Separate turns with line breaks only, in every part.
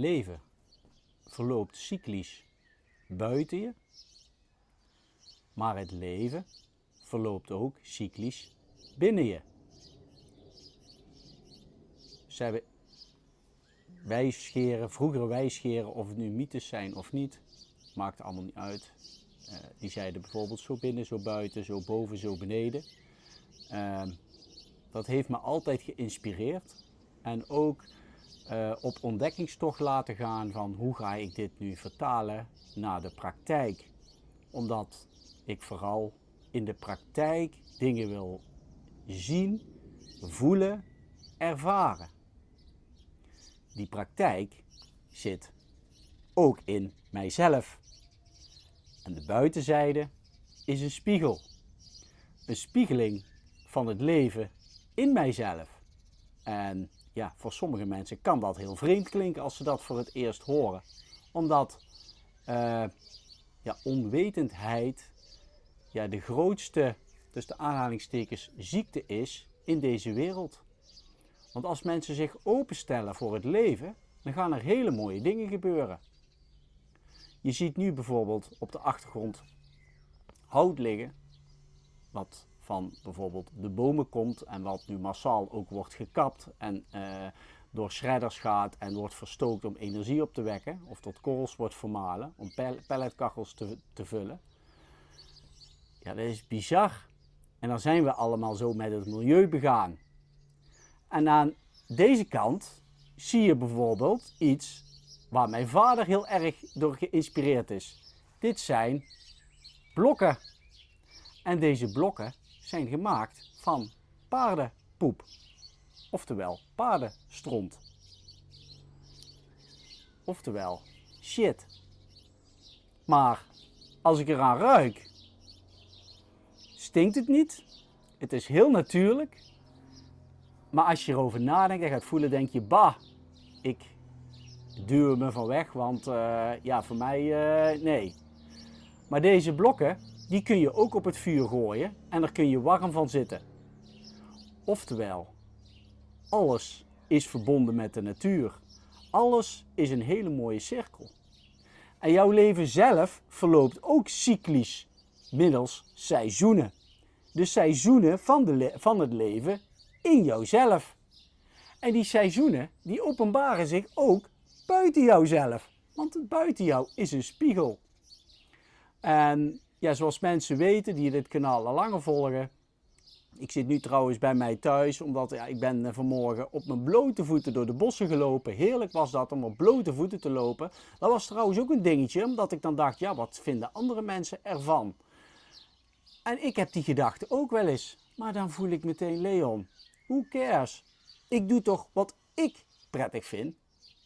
leven verloopt cyclisch buiten je, maar het leven verloopt ook cyclisch binnen je. Ze hebben wijsscheren, vroegere wijsscheren, of het nu mythes zijn of niet, maakt allemaal niet uit. Uh, die zeiden bijvoorbeeld zo binnen, zo buiten, zo boven, zo beneden. Uh, dat heeft me altijd geïnspireerd. En ook uh, op ontdekkingstocht laten gaan van hoe ga ik dit nu vertalen naar de praktijk. Omdat ik vooral in de praktijk dingen wil zien, voelen, ervaren. Die praktijk zit ook in mijzelf. En de buitenzijde is een spiegel. Een spiegeling van het leven in mijzelf. En ja, voor sommige mensen kan dat heel vreemd klinken als ze dat voor het eerst horen. Omdat uh, ja, onwetendheid ja, de grootste, dus de aanhalingstekens, ziekte is in deze wereld. Want als mensen zich openstellen voor het leven, dan gaan er hele mooie dingen gebeuren. Je ziet nu bijvoorbeeld op de achtergrond hout liggen, wat van bijvoorbeeld de bomen komt en wat nu massaal ook wordt gekapt en uh, door shredders gaat en wordt verstookt om energie op te wekken of tot korrels wordt vermalen om pelletkachels te, te vullen. Ja, dat is bizar. En dan zijn we allemaal zo met het milieu begaan. En aan deze kant zie je bijvoorbeeld iets waar mijn vader heel erg door geïnspireerd is. Dit zijn blokken. En deze blokken zijn gemaakt van paardenpoep. Oftewel paardenstront. Oftewel shit. Maar als ik eraan ruik, stinkt het niet. Het is heel natuurlijk. Maar als je erover nadenkt en gaat voelen, denk je, bah, ik duw me van weg, want uh, ja, voor mij uh, nee. Maar deze blokken, die kun je ook op het vuur gooien en daar kun je warm van zitten. Oftewel, alles is verbonden met de natuur. Alles is een hele mooie cirkel. En jouw leven zelf verloopt ook cyclisch middels seizoenen. De seizoenen van, de van het leven in jouzelf. En die seizoenen die openbaren zich ook buiten jouzelf. Want buiten jou is een spiegel. En ja, zoals mensen weten die dit kanaal al langer volgen. Ik zit nu trouwens bij mij thuis, omdat ja, ik ben eh, vanmorgen op mijn blote voeten door de bossen gelopen. Heerlijk was dat om op blote voeten te lopen. Dat was trouwens ook een dingetje, omdat ik dan dacht, ja, wat vinden andere mensen ervan? En ik heb die gedachte ook wel eens. Maar dan voel ik meteen, Leon, who cares? Ik doe toch wat ik prettig vind.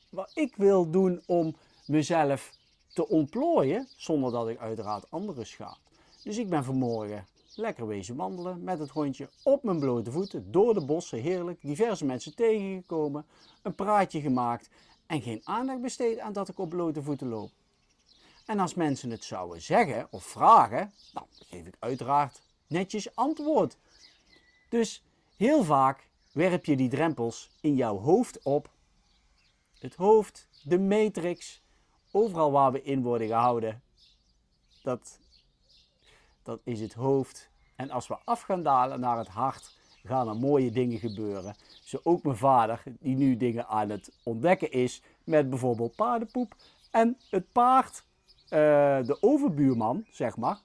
Wat ik wil doen om mezelf te ontplooien, zonder dat ik uiteraard anderen schaad. Dus ik ben vanmorgen lekker wezen wandelen met het hondje op mijn blote voeten door de bossen, heerlijk, diverse mensen tegengekomen, een praatje gemaakt en geen aandacht besteed aan dat ik op blote voeten loop. En als mensen het zouden zeggen of vragen, dan geef ik uiteraard netjes antwoord. Dus heel vaak werp je die drempels in jouw hoofd op. Het hoofd, de matrix, overal waar we in worden gehouden, dat, dat is het hoofd. En als we af gaan dalen naar het hart, gaan er mooie dingen gebeuren. Zo ook mijn vader, die nu dingen aan het ontdekken is met bijvoorbeeld paardenpoep. En het paard, uh, de overbuurman, zeg maar,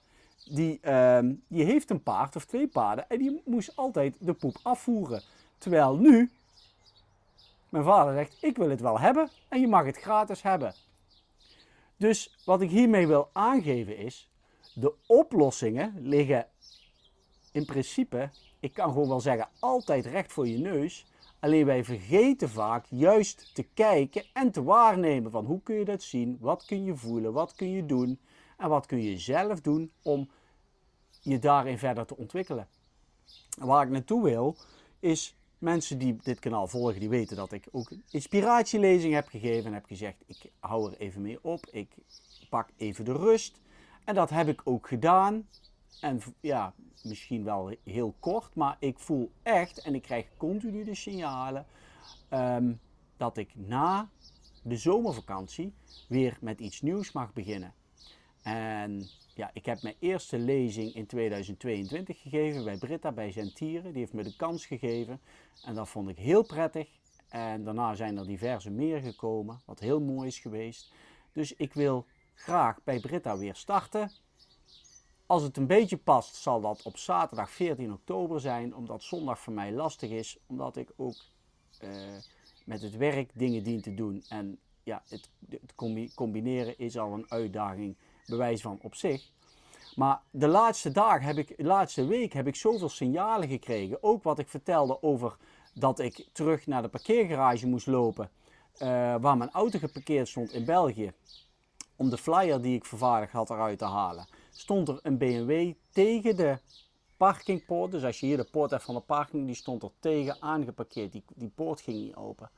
die, uh, die heeft een paard of twee paarden en die moest altijd de poep afvoeren. Terwijl nu, mijn vader zegt, ik wil het wel hebben en je mag het gratis hebben. Dus wat ik hiermee wil aangeven is, de oplossingen liggen in principe, ik kan gewoon wel zeggen, altijd recht voor je neus. Alleen wij vergeten vaak juist te kijken en te waarnemen van hoe kun je dat zien, wat kun je voelen, wat kun je doen en wat kun je zelf doen om je daarin verder te ontwikkelen. En waar ik naartoe wil is mensen die dit kanaal volgen, die weten dat ik ook inspiratielezing heb gegeven en heb gezegd ik hou er even mee op, ik pak even de rust. En dat heb ik ook gedaan. En ja, misschien wel heel kort, maar ik voel echt en ik krijg continu de signalen um, dat ik na de zomervakantie weer met iets nieuws mag beginnen. En ja, ik heb mijn eerste lezing in 2022 gegeven bij Britta bij Zentieren. Die heeft me de kans gegeven en dat vond ik heel prettig. En daarna zijn er diverse meer gekomen, wat heel mooi is geweest. Dus ik wil graag bij Britta weer starten. Als het een beetje past, zal dat op zaterdag 14 oktober zijn, omdat zondag voor mij lastig is, omdat ik ook uh, met het werk dingen dien te doen. En ja, het combineren is al een uitdaging, bewijs van op zich. Maar de laatste dag heb ik, de laatste week heb ik zoveel signalen gekregen. Ook wat ik vertelde over dat ik terug naar de parkeergarage moest lopen. Uh, waar mijn auto geparkeerd stond in België. Om de flyer die ik vervaardigd had eruit te halen. Stond er een BMW tegen de parkingpoort. Dus als je hier de poort hebt van de parking, die stond er tegen aangeparkeerd. Die, die poort ging niet open.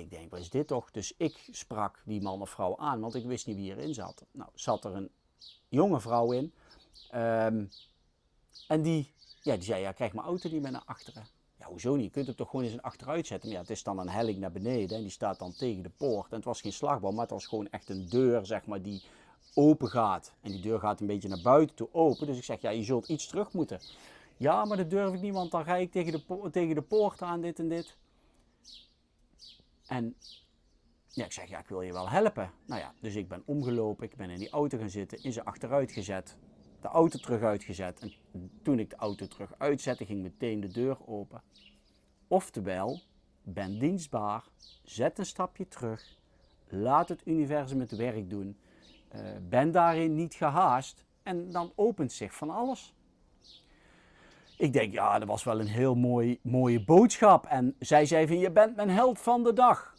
Ik denk, wat is dit toch? Dus ik sprak die man of vrouw aan, want ik wist niet wie erin zat. Nou, zat er een jonge vrouw in. Um, en die, ja, die zei, ja, krijg mijn auto niet meer naar achteren. Ja, hoezo niet? Je kunt het toch gewoon eens een achteruit zetten. Maar ja, het is dan een helling naar beneden en die staat dan tegen de poort. En het was geen slagboom, maar het was gewoon echt een deur, zeg maar, die open gaat. En die deur gaat een beetje naar buiten toe open. Dus ik zeg, ja, je zult iets terug moeten. Ja, maar dat durf ik niet, want dan ga ik tegen de, tegen de poort aan, dit en dit. En ja, ik zeg, ja, ik wil je wel helpen. Nou ja, dus ik ben omgelopen, ik ben in die auto gaan zitten, in ze achteruit gezet, de auto terug uitgezet. En toen ik de auto terug uitzette, ging meteen de deur open. Oftewel, ben dienstbaar, zet een stapje terug, laat het universum het werk doen, uh, ben daarin niet gehaast en dan opent zich van alles. Ik denk, ja, dat was wel een heel mooi, mooie boodschap. En zij zei van, je bent mijn held van de dag.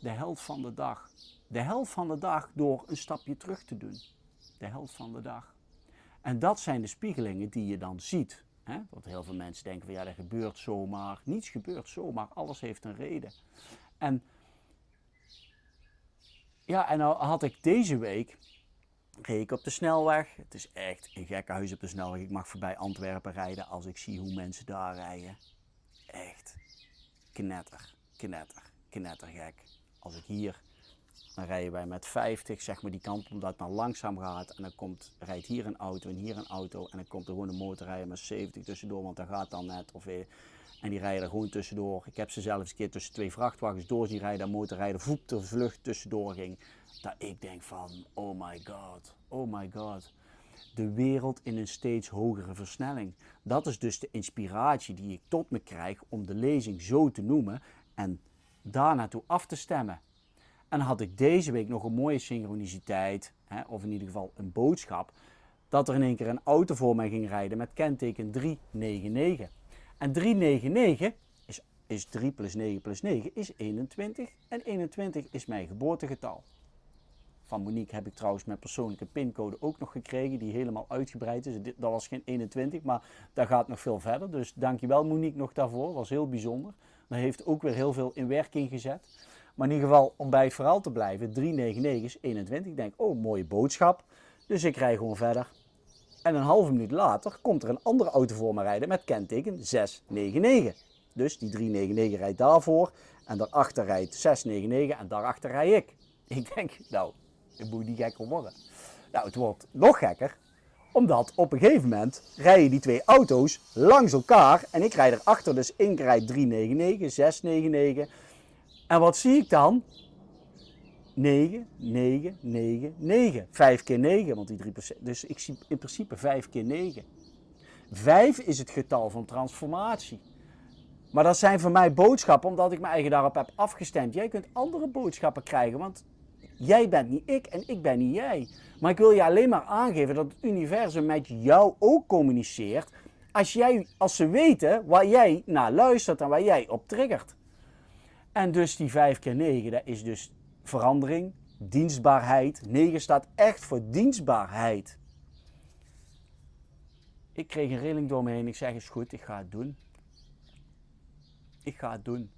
De held van de dag. De held van de dag door een stapje terug te doen. De held van de dag. En dat zijn de spiegelingen die je dan ziet. Hè? Want heel veel mensen denken van, ja, dat gebeurt zomaar. Niets gebeurt zomaar, alles heeft een reden. En ja, en nou had ik deze week reed ik op de snelweg. Het is echt een gekke huis op de snelweg. Ik mag voorbij Antwerpen rijden als ik zie hoe mensen daar rijden. Echt knetter, knetter, knettergek. Als ik hier, dan rijden wij met 50, zeg maar die kant omdat het dan langzaam gaat. En dan komt, rijdt hier een auto en hier een auto. En dan komt er gewoon een motorrijder met 70 tussendoor, want dat gaat dan net. Of, en die rijden er gewoon tussendoor. Ik heb ze zelfs een keer tussen twee vrachtwagens door zien rijden. En motorrijder voep de vlucht tussendoor ging dat ik denk van, oh my god, oh my god. De wereld in een steeds hogere versnelling. Dat is dus de inspiratie die ik tot me krijg om de lezing zo te noemen en daar naartoe af te stemmen. En had ik deze week nog een mooie synchroniciteit, hè, of in ieder geval een boodschap, dat er in één keer een auto voor mij ging rijden met kenteken 399. En 399 is, is 3 plus 9 plus 9 is 21 en 21 is mijn geboortegetal. Van Monique heb ik trouwens mijn persoonlijke pincode ook nog gekregen, die helemaal uitgebreid is. Dat was geen 21, maar dat gaat nog veel verder. Dus dankjewel Monique nog daarvoor, was heel bijzonder. Dat heeft ook weer heel veel in werking gezet. Maar in ieder geval, om bij het verhaal te blijven, 399 is 21. Ik denk, oh, mooie boodschap. Dus ik rij gewoon verder. En een halve minuut later komt er een andere auto voor me rijden met kenteken 699. Dus die 399 rijdt daarvoor en daarachter rijdt 699 en daarachter rij ik. Ik denk, nou, het moet niet gekker worden. Nou, het wordt nog gekker, omdat op een gegeven moment rijden die twee auto's langs elkaar en ik rijd erachter, dus één rijdt 399, 699. En wat zie ik dan? 9, 9, 9, 9. 5 keer 9, want die 3%. Dus ik zie in principe 5 keer 9. 5 is het getal van transformatie. Maar dat zijn voor mij boodschappen omdat ik mijn eigen daarop heb afgestemd. Jij kunt andere boodschappen krijgen, want Jij bent niet ik en ik ben niet jij. Maar ik wil je alleen maar aangeven dat het universum met jou ook communiceert. Als, jij, als ze weten waar jij naar luistert en waar jij op triggert. En dus die 5 keer 9, dat is dus verandering, dienstbaarheid. 9 staat echt voor dienstbaarheid. Ik kreeg een rilling door me heen. Ik zeg, is goed, ik ga het doen. Ik ga het doen.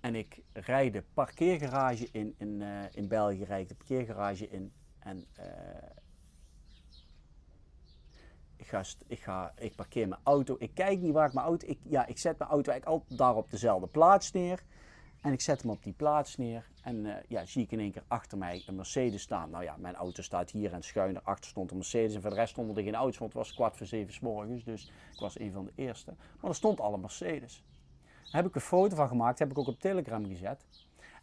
En ik rijd de parkeergarage in, in, uh, in België, rijd de parkeergarage in. En uh, ik, ga, ik, ga, ik parkeer mijn auto. Ik kijk niet waar ik mijn auto... Ik, ja, ik zet mijn auto eigenlijk altijd daar op dezelfde plaats neer. En ik zet hem op die plaats neer. En eh, ja, zie ik in één keer achter mij een Mercedes staan. Nou ja, mijn auto staat hier en schuin erachter stond een Mercedes. En voor de rest stonden er geen auto's, want het was kwart voor zeven s morgens. Dus ik was een van de eerste. Maar er stond al een Mercedes. Daar heb ik een foto van gemaakt, heb ik ook op Telegram gezet.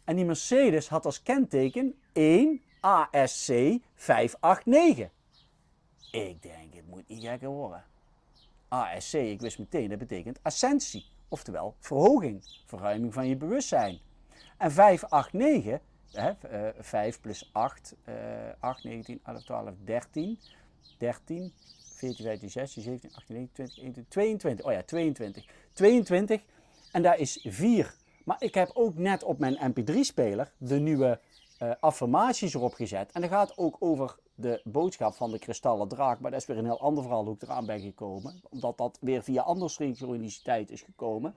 En die Mercedes had als kenteken 1 ASC 589. Ik denk, het moet niet gekker worden. ASC, ik wist meteen, dat betekent ascensie. Oftewel verhoging, verruiming van je bewustzijn. En 589, hè, 5 plus 8, uh, 8, 19, 11, 12, 13, 13, 14, 15, 16, 17, 18, 19, 20, 21, 22. Oh ja, 22. 22 en daar is 4. Maar ik heb ook net op mijn mp3-speler de nieuwe uh, affirmaties erop gezet. En dat gaat ook over de boodschap van de kristallen draak. Maar dat is weer een heel ander verhaal hoe ik eraan ben gekomen. Omdat dat weer via andere synchroniciteit is gekomen.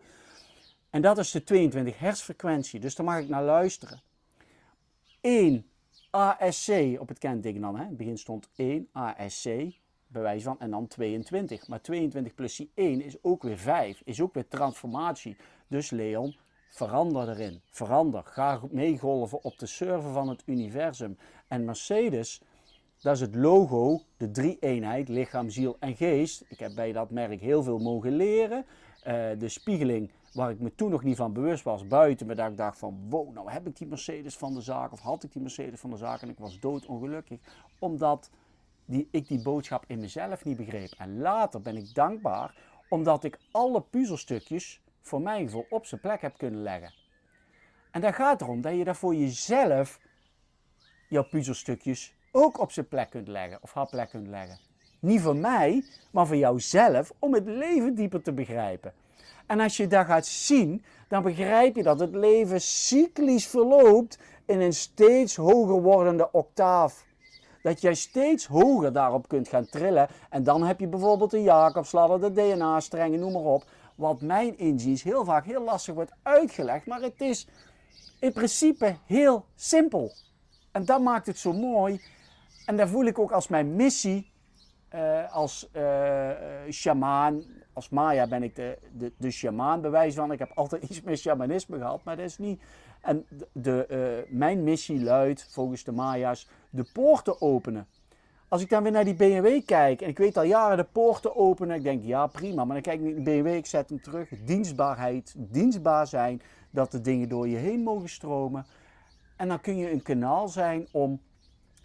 En dat is de 22 hertzfrequentie. Dus daar mag ik naar luisteren. 1 ASC op het kenteken dan. Hè. In het begin stond 1 ASC. Bewijs van. En dan 22. Maar 22 plus die 1 is ook weer 5. Is ook weer transformatie. Dus Leon, verander erin. Verander. Ga meegolven op de server van het universum. En Mercedes dat is het logo, de drie-eenheid, lichaam, ziel en geest. Ik heb bij dat merk heel veel mogen leren. Uh, de spiegeling, waar ik me toen nog niet van bewust was, buiten me, dat ik dacht van, wow, nou heb ik die Mercedes van de zaak, of had ik die Mercedes van de zaak en ik was doodongelukkig, omdat die, ik die boodschap in mezelf niet begreep. En later ben ik dankbaar, omdat ik alle puzzelstukjes voor mijn gevoel op zijn plek heb kunnen leggen. En daar gaat erom dat je daar voor jezelf jouw puzzelstukjes ook op zijn plek kunt leggen of haar plek kunt leggen. Niet voor mij, maar voor jouzelf om het leven dieper te begrijpen. En als je dat gaat zien, dan begrijp je dat het leven cyclisch verloopt in een steeds hoger wordende octaaf. Dat jij steeds hoger daarop kunt gaan trillen. En dan heb je bijvoorbeeld de Jacobsladder, de DNA-strengen, noem maar op. Wat mijn inziens heel vaak heel lastig wordt uitgelegd. Maar het is in principe heel simpel. En dat maakt het zo mooi. En daar voel ik ook als mijn missie, uh, als uh, shamaan, als Maya ben ik de, de, de bewijs van. Ik heb altijd iets met shamanisme gehad, maar dat is niet. En de, mijn missie luidt, volgens de Maya's, de poorten openen. Als ik dan weer naar die BMW kijk en ik weet al jaren de poorten openen, ik denk ja prima, maar dan kijk ik naar de BMW, ik zet hem terug. Dienstbaarheid, dienstbaar zijn, dat de dingen door je heen mogen stromen. En dan kun je een kanaal zijn om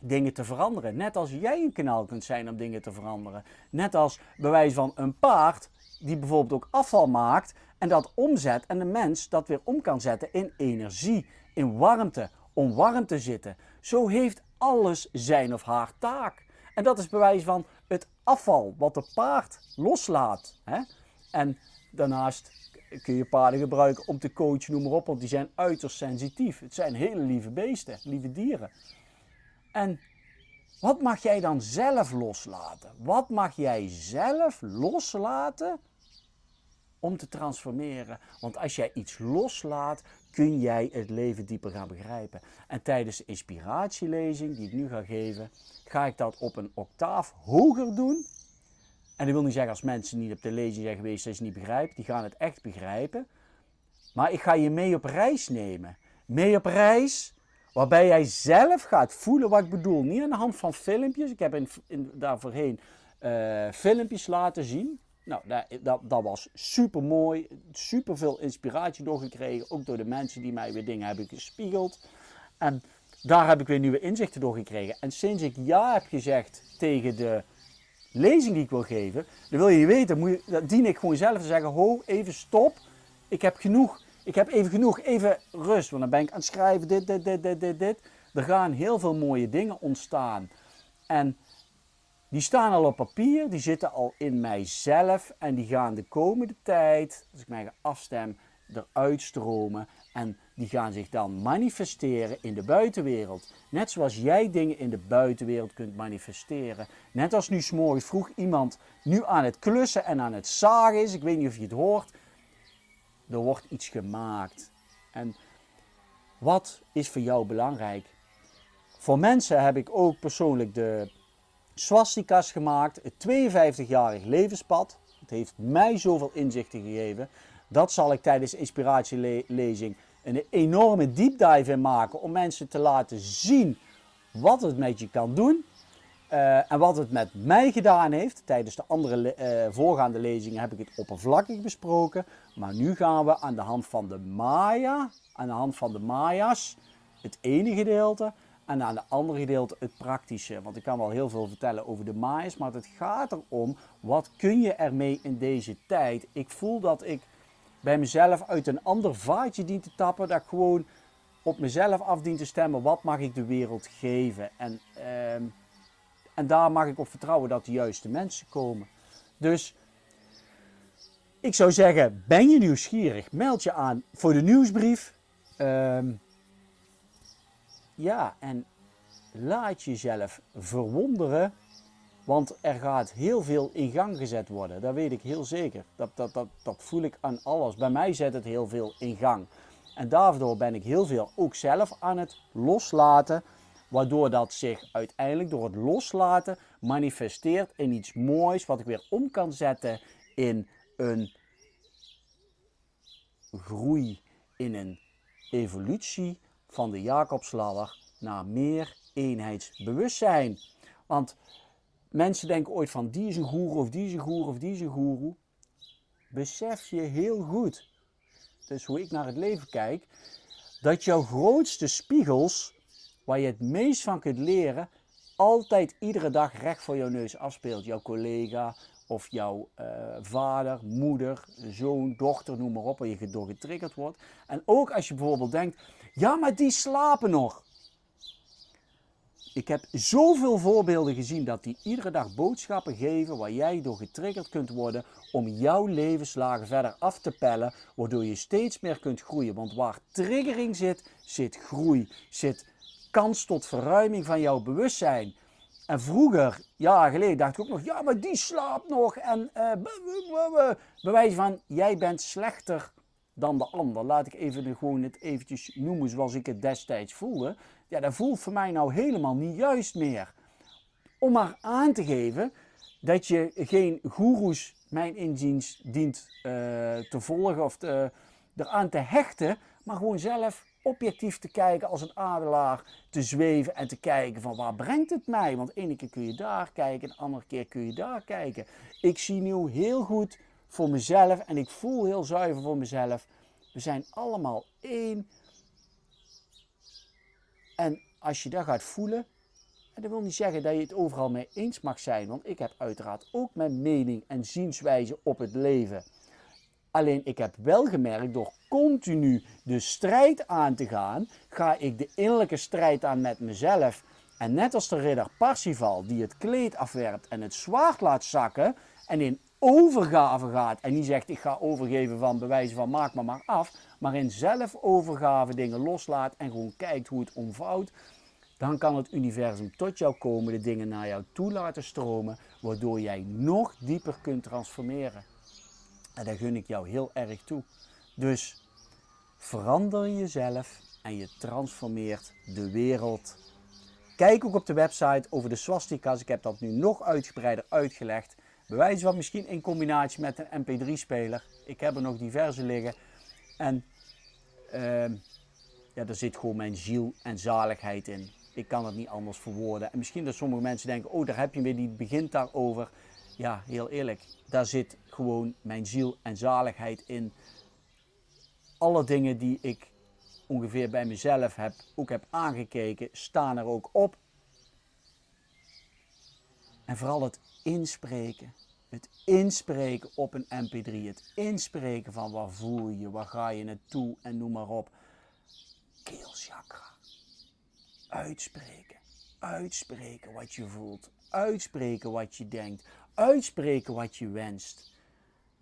dingen te veranderen. Net als jij een kanaal kunt zijn om dingen te veranderen. Net als bewijs van een paard die bijvoorbeeld ook afval maakt en dat omzet en de mens dat weer om kan zetten in energie, in warmte, om warm te zitten. Zo heeft alles zijn of haar taak. En dat is bewijs van het afval wat de paard loslaat. Hè? En daarnaast kun je paarden gebruiken om te coachen, noem maar op, want die zijn uiterst sensitief. Het zijn hele lieve beesten, lieve dieren. En wat mag jij dan zelf loslaten? Wat mag jij zelf loslaten om te transformeren? Want als jij iets loslaat, kun jij het leven dieper gaan begrijpen. En tijdens de inspiratielezing die ik nu ga geven, ga ik dat op een octaaf hoger doen. En dat wil niet zeggen als mensen niet op de lezing zijn geweest dat ze niet begrijpen. Die gaan het echt begrijpen. Maar ik ga je mee op reis nemen. Mee op reis Waarbij jij zelf gaat voelen wat ik bedoel. Niet aan de hand van filmpjes. Ik heb in, in, uh, filmpjes laten zien. Nou, dat, dat, dat, was super mooi. Super veel inspiratie doorgekregen. Ook door de mensen die mij weer dingen hebben gespiegeld. En daar heb ik weer nieuwe inzichten door gekregen. En sinds ik ja heb gezegd tegen de lezing die ik wil geven, dan wil je weten, moet je, dat dien ik gewoon zelf te zeggen: ho, even stop. Ik heb genoeg ik heb even genoeg, even rust. Want dan ben ik aan het schrijven, dit, dit, dit, dit, dit, dit. Er gaan heel veel mooie dingen ontstaan. En die staan al op papier, die zitten al in mijzelf. En die gaan de komende tijd, als ik mij afstem, eruit stromen. En die gaan zich dan manifesteren in de buitenwereld. Net zoals jij dingen in de buitenwereld kunt manifesteren. Net als nu s'morgens vroeg iemand nu aan het klussen en aan het zagen is. Ik weet niet of je het hoort. Er wordt iets gemaakt. En wat is voor jou belangrijk? Voor mensen heb ik ook persoonlijk de swastika's gemaakt. Het 52-jarig levenspad. Het heeft mij zoveel inzichten gegeven. Dat zal ik tijdens de inspiratielezing een enorme deep dive in maken om mensen te laten zien wat het met je kan doen. Eh, en wat het met mij gedaan heeft. Tijdens de andere uh, voorgaande lezingen heb ik het oppervlakkig besproken. Maar nu gaan we aan de hand van de Maya, aan de hand van de Maya's, het ene gedeelte. En aan de andere gedeelte het praktische. Want ik kan wel heel veel vertellen over de Maya's. Maar het gaat erom, wat kun je ermee in deze tijd? Ik voel dat ik bij mezelf uit een ander vaatje dien te tappen. Dat ik gewoon op mezelf af dien te stemmen. Wat mag ik de wereld geven? En, uh, en daar mag ik op vertrouwen dat de juiste mensen komen. Dus ik zou zeggen, ben je nieuwsgierig? Meld je aan voor de nieuwsbrief. Uh, ja, en laat jezelf verwonderen. Want er gaat heel veel in gang gezet worden. Dat weet ik heel zeker. Dat, dat, dat, dat voel ik aan alles. Bij mij zet het heel veel in gang. En daardoor ben ik heel veel ook zelf aan het loslaten. Waardoor dat zich uiteindelijk door het loslaten manifesteert in iets moois. Wat ik weer om kan zetten in een groei, in een evolutie van de Jacobsladder naar meer eenheidsbewustzijn. Want mensen denken ooit van die is een goeroe of die is een goeroe of die is een goeroe. Besef je heel goed, dus hoe ik naar het leven kijk, dat jouw grootste spiegels, waar je het meest van kunt leren, altijd iedere dag recht voor jouw neus afspeelt. Jouw collega of jouw uh, vader, moeder, zoon, dochter, noem maar op, waar je door getriggerd wordt. En ook als je bijvoorbeeld denkt, ja, maar die slapen nog. Ik heb zoveel voorbeelden gezien dat die iedere dag boodschappen geven waar jij door getriggerd kunt worden om jouw levenslagen verder af te pellen, waardoor je steeds meer kunt groeien. Want waar triggering zit, zit groei, zit kans tot verruiming van jouw bewustzijn. En vroeger, jaren geleden, dacht ik ook nog, ja, maar die slaapt nog. En uh, bewijs van, jij bent slechter dan de ander. Laat ik even gewoon het eventjes noemen zoals ik het destijds voelde. Ja, dat voelt voor mij nou helemaal niet juist meer. Om maar aan te geven dat je geen goeroes, mijn inziens, dient uh, te volgen of te, eraan te hechten, maar gewoon zelf objectief te kijken als een adelaar, te zweven en te kijken van waar brengt het mij? Want ene keer kun je daar kijken, de andere keer kun je daar kijken. Ik zie nu heel goed voor mezelf en ik voel heel zuiver voor mezelf. We zijn allemaal één. En als je dat gaat voelen, en dat wil niet zeggen dat je het overal mee eens mag zijn, want ik heb uiteraard ook mijn mening en zienswijze op het leven. Alleen ik heb wel gemerkt, door continu de strijd aan te gaan, ga ik de innerlijke strijd aan met mezelf. En net als de ridder Parsifal, die het kleed afwerpt en het zwaard laat zakken en in overgave gaat en niet zegt ik ga overgeven van bewijzen van maak me maar af, maar in zelfovergave dingen loslaat en gewoon kijkt hoe het omvouwt, dan kan het universum tot jou komen, de dingen naar jou toe laten stromen, waardoor jij nog dieper kunt transformeren. En daar gun ik jou heel erg toe. Dus verander jezelf en je transformeert de wereld. Kijk ook op de website over de swastika's. Ik heb dat nu nog uitgebreider uitgelegd. Bewijs van misschien in combinatie met een mp3-speler. Ik heb er nog diverse liggen. En uh, ja, daar zit gewoon mijn ziel en zaligheid in. Ik kan het niet anders verwoorden. En misschien dat sommige mensen denken, oh daar heb je weer, die begint daarover. Ja, heel eerlijk, daar zit gewoon mijn ziel en zaligheid in. Alle dingen die ik ongeveer bij mezelf heb, ook heb aangekeken, staan er ook op. En vooral het inspreken. Het inspreken op een mp3. Het inspreken van waar voel je, waar ga je naartoe en noem maar op. Keelchakra. Uitspreken. Uitspreken wat je voelt. Uitspreken wat je denkt. Uitspreken wat je wenst.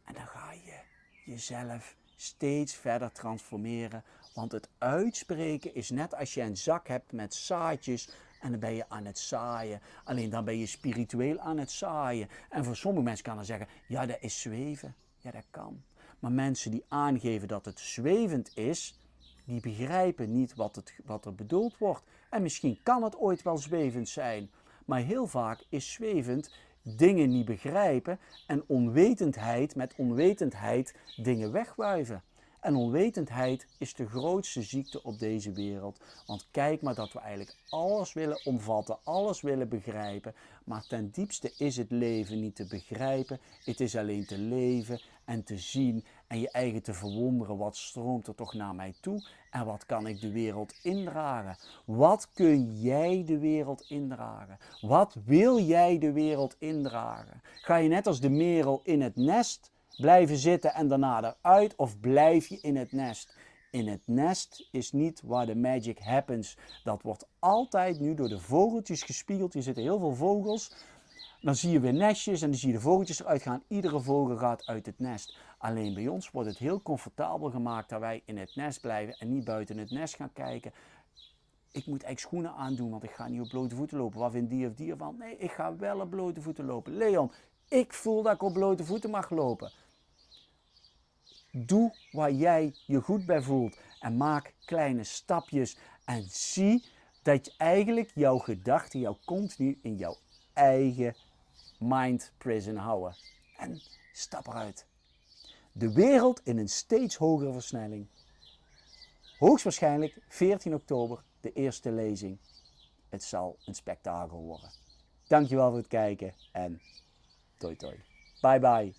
En dan ga je jezelf steeds verder transformeren. Want het uitspreken is net als je een zak hebt met zaadjes en dan ben je aan het zaaien. Alleen dan ben je spiritueel aan het zaaien. En voor sommige mensen kan dan zeggen, ja dat is zweven. Ja dat kan. Maar mensen die aangeven dat het zwevend is, die begrijpen niet wat, het, wat er bedoeld wordt. En misschien kan het ooit wel zwevend zijn. Maar heel vaak is zwevend dingen niet begrijpen en onwetendheid met onwetendheid dingen wegwuiven. En onwetendheid is de grootste ziekte op deze wereld. Want kijk maar dat we eigenlijk alles willen omvatten, alles willen begrijpen. Maar ten diepste is het leven niet te begrijpen. Het is alleen te leven en te zien en je eigen te verwonderen. Wat stroomt er toch naar mij toe en wat kan ik de wereld indragen? Wat kun jij de wereld indragen? Wat wil jij de wereld indragen? Ga je net als de merel in het nest blijven zitten en daarna eruit of blijf je in het nest? In het nest is niet waar de magic happens. Dat wordt altijd nu door de vogeltjes gespiegeld. Hier zitten heel veel vogels. Dan zie je weer nestjes en dan zie je de vogeltjes eruit gaan. Iedere vogel gaat uit het nest. Alleen bij ons wordt het heel comfortabel gemaakt dat wij in het nest blijven en niet buiten het nest gaan kijken. Ik moet eigenlijk schoenen aandoen, want ik ga niet op blote voeten lopen. Wat vindt die of die ervan? Nee, ik ga wel op blote voeten lopen. Leon, ik voel dat ik op blote voeten mag lopen. Doe waar jij je goed bij voelt en maak kleine stapjes en zie dat je eigenlijk jouw gedachten jou continu in jouw eigen mind prison houden. En stap eruit. De wereld in een steeds hogere versnelling. Hoogstwaarschijnlijk 14 oktober de eerste lezing. Het zal een spektakel worden. Dankjewel voor het kijken en toi toi. Bye bye.